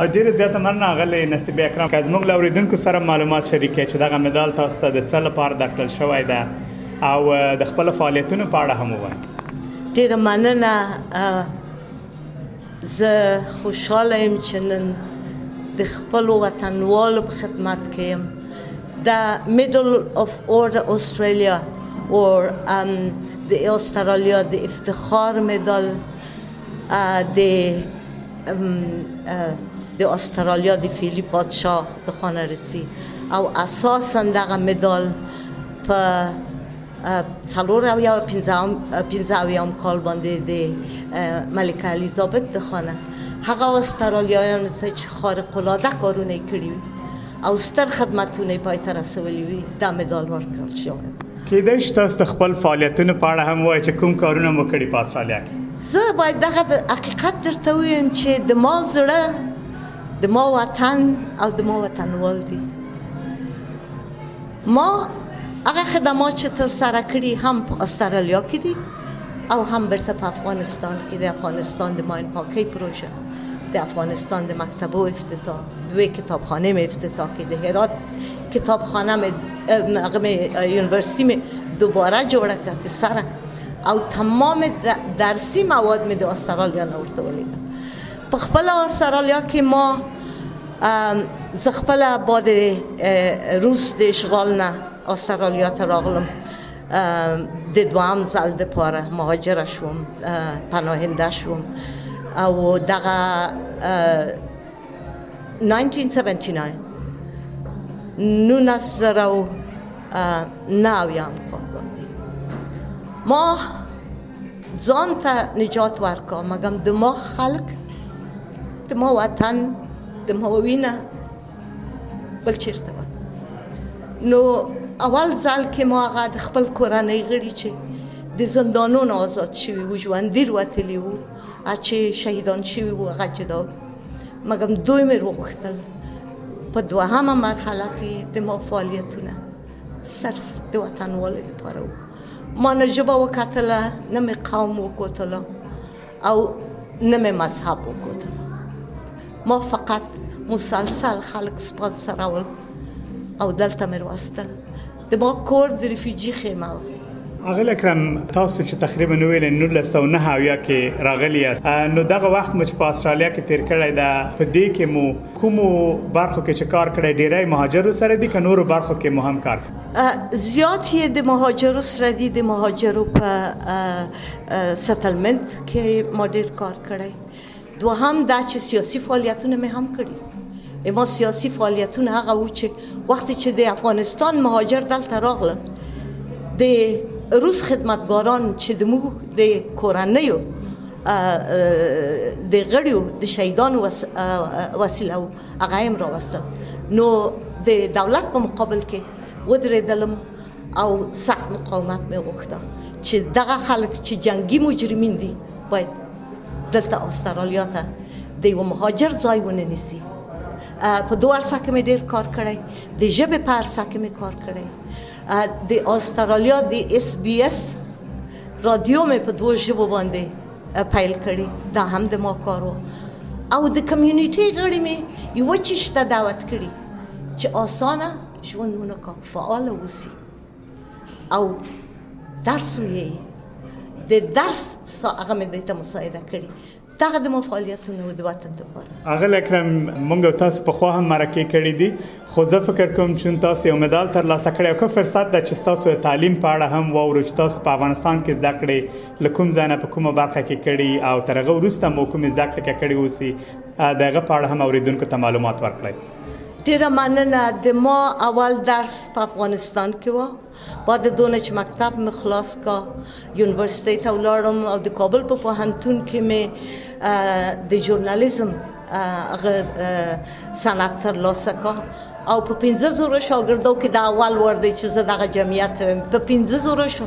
او ډیره زیاته مننه اغلی نصیب اکرم که زموږ له اوریدونکو سره معلومات شریک کړئ چې دغه مدال تاسو ته د څه لپاره درکړل شوی ده او د خپل فعالیتونو په اړه هم ووایئ ډیره مننه زه خوشاله یم چې نن د خپل وطنوالو په خدمت کې یم د میډل اف اورډر استرالیا او د استرالیا د افتخار مدال د د استرالیا د فعلی پادشاه د خانه رسی او اساسا دغه مدال په څلور اویا پنځه اویام کال باندې د ملکه الیزابت د خانه هغه استرالیایانو ته چې خارق العاده کارونه کړی او ستر خدمتونه پای ته رسولي وي دا مدال ورکړل شوی کېدای شي تاسو د خپل فعالیتونو په اړه هم وایئ چې کوم کارونه مو کړي په استرالیا کې زه باید دغه حقیقت درته ویم چې د ما زړه د ما وطن او د ما وطنوال دي ما هغه خدمات چې تر سره کړي هم په استرالیا کې دي او هم برته په افغانستان کې د افغانستان د ماین پاکی پروژه د افغانستان د مکتبو افتتاح دوی کتابخانه می افتتاح کې د هرات کتابخانه می هغه می یونیورسيټي می دوباره جوړه کړه که سره او تمام درسی مواد می د استرالیا نه ورته ولیږه په خپل استرالیا کې ما زه خپله بعد روس د اشغال نه استرالیا ته راغلم د دوام ځل د پاره مهاجر شوم پناهنده شوم او دغه 1979 نونس زرو نو یام کن بندی ما ځان ته نجات ورکا مګم د ما خلک د ما وطن د ما وینه بل چیرته و نو اول ځل کې ما هغه د خپل کورنۍ غړي چې د زندانونو آزاد شوي وو ژوندي وتلي وو چې شهیدان شوي وو هغه جدا مګم دوی مې وغوښتل په دوهمه مرحله کې د ما فعالیتونه صرف د وطنوالو لپاره و ما نه ژبه وکتله نه مې قوم وکتله او نه مې مذهب وکتله ما فقط مسلسل خلک سپات سرول او دلته مې راوستل د ما کور د ریفیجي خیمه و اغل اکرم تاسو چې تقریبا نو ویل 1909 اویا کې راغلی است نو دغه وخت مو چې په استرالیا کې تیر کړی دا په دې کې مو کوم برخو کې چې کار کړی ډیری مهاجرو سره دي که نور برخو کې مو هم کار زیات یې د مهاجرو سره دي د مهاجرو په سټلمنت کې ما ډیر کار کړی دوهم دا چې سیاسي فعالیتونه مې هم کړي اما سیاسي فعالیتونه هغه و چې وخت چې د افغانستان مهاجر دلته راغله د روس خدمتګاران چې د موږ د کورنیو د غړیو د شهیدانو وسیله او هغه هم راوستل نو د دولت په مقابل کې ودرېدلم او سخت مقاومت مې غوښته چې دغه خلک چې جنگي مجرمین دي باید دلته استرالیا ته د یو مهاجر ځای ونه نیسي په دوه ارسه کې مې ډیر کار کړی د ژبې په ارسه کې مې کار کړی د استرالیا د اس بي اس رادیو مې په دوه ژبو باندې پیل کړی دا هم د ما کارو او د کمیونټي غړي مې یو چشته دعوت کړی چې اسانه ژوند ونه کوي فعال اوسی او درس ویي د درس هغه مې دته مساعده کړي دغه د مفعالیتونو د وطن لپاره اغل اکرم مونږ تاسو په خو هم مرکه کړې دي خو زه فکر کوم چې تاسو یو مدال تر لاسه کړی خو فرصت ده چې تاسو تعلیم په اړه هم وورو چې تاسو په افغانستان کې زده کړې لکم ځانه په کومه برخه کې کړی او ترغه ورسته مو کوم زده کړې کړی اوسي دغه په اړه هم اوریدونکو ته معلومات ورکړئ ډیره مننه د ما اول درس په افغانستان کې و بعد دونه چې مکتب مې خلاص کا یونیورسيټي ته ولاړم او د کابل په پوهنتون کې مې د ژورنالیزم هغه صنعت تر لاسه کا او په 15000 شاګردو کې د اول ور دی چې زه دغه جمعیت په 15000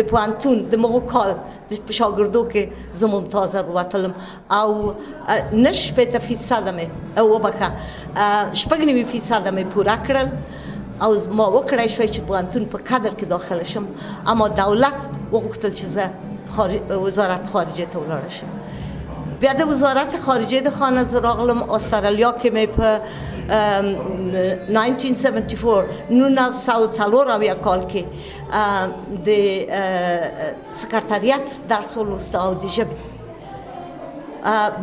د پوهنتون د مغو کال په شاګردو کې زه ممتاز وروتلم او نه شپېته فیصد مې وبخښه شپږ نوي فیصد مې پوره کړل او ما وکړای شوی چې پوهنتون په قدر کې داخله شم اما دولت وغوښتل چې زه خارج وزارت خارجه ته ولاړ شم بیا د وزارت خارجه د خانه زه راغلم استرالیا کې مې په 1974 نو نو ساو څلور او یا کال کې د سکرتریت درس ولوست او د ژبې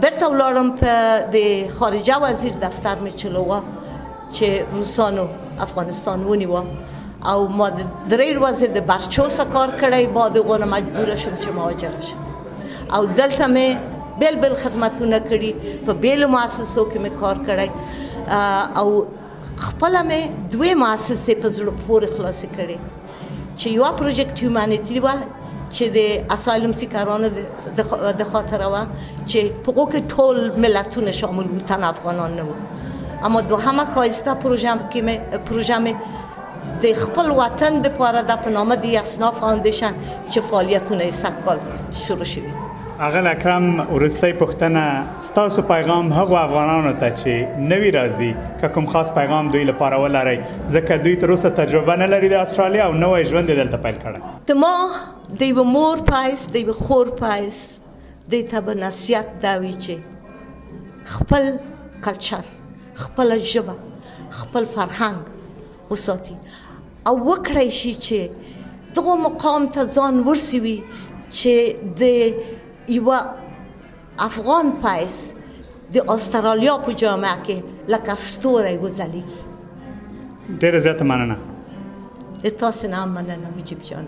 بیرته ولاړم په د خارجه وزیر دفتر مې چلوه چې روسانو افغانستان ونیو او ما د درې ورځې د برچوس کار کړی بعد غونه مجبور شوم چې مهاجر شم او دلته مې بل بل خدمتونه کړي په بیل مؤسسو کې مې کار کړی او خپل مې دوه مؤسسې په زړه پورې خلاصې کړې چې یو پروژیکټ هیومانیتی و چې د اسایلوم سیکرانو د خاطر و چې په هغه کې ټول ملتونه شامل وو تن افغانان نه وو اما دوهمه خایسته پروژه کې پروژه مې د خپل وطن د پاره د په نامه د اسنا فاونډیشن چې فعالیتونه یې سږکال شروع شوي اغل اکرم ورسته پښتنه ستاسو پیغام هغو افغانانو ته چې نوی راځي که کوم خاص پیغام دوی لپاره ولرئ ځکه دوی تر اوسه تجربه نه لري د استرالیا او نوی ژوند یې دلته پیل کړی. د ما د یوه مور په حیث د یوه خور په حیث دوی ته به نصیحت دا وي چې خپل کلچر خپله ژبه خپل فرهنګ وساتي او وکړای شي چې دغه مقام ته ځان ورسوي چې د یوه افغان پیس د استرالیا په جامعه کې لکه ستوری وځلیږي ډېره زیاته مننه د تاسو نه مننه مجیب جان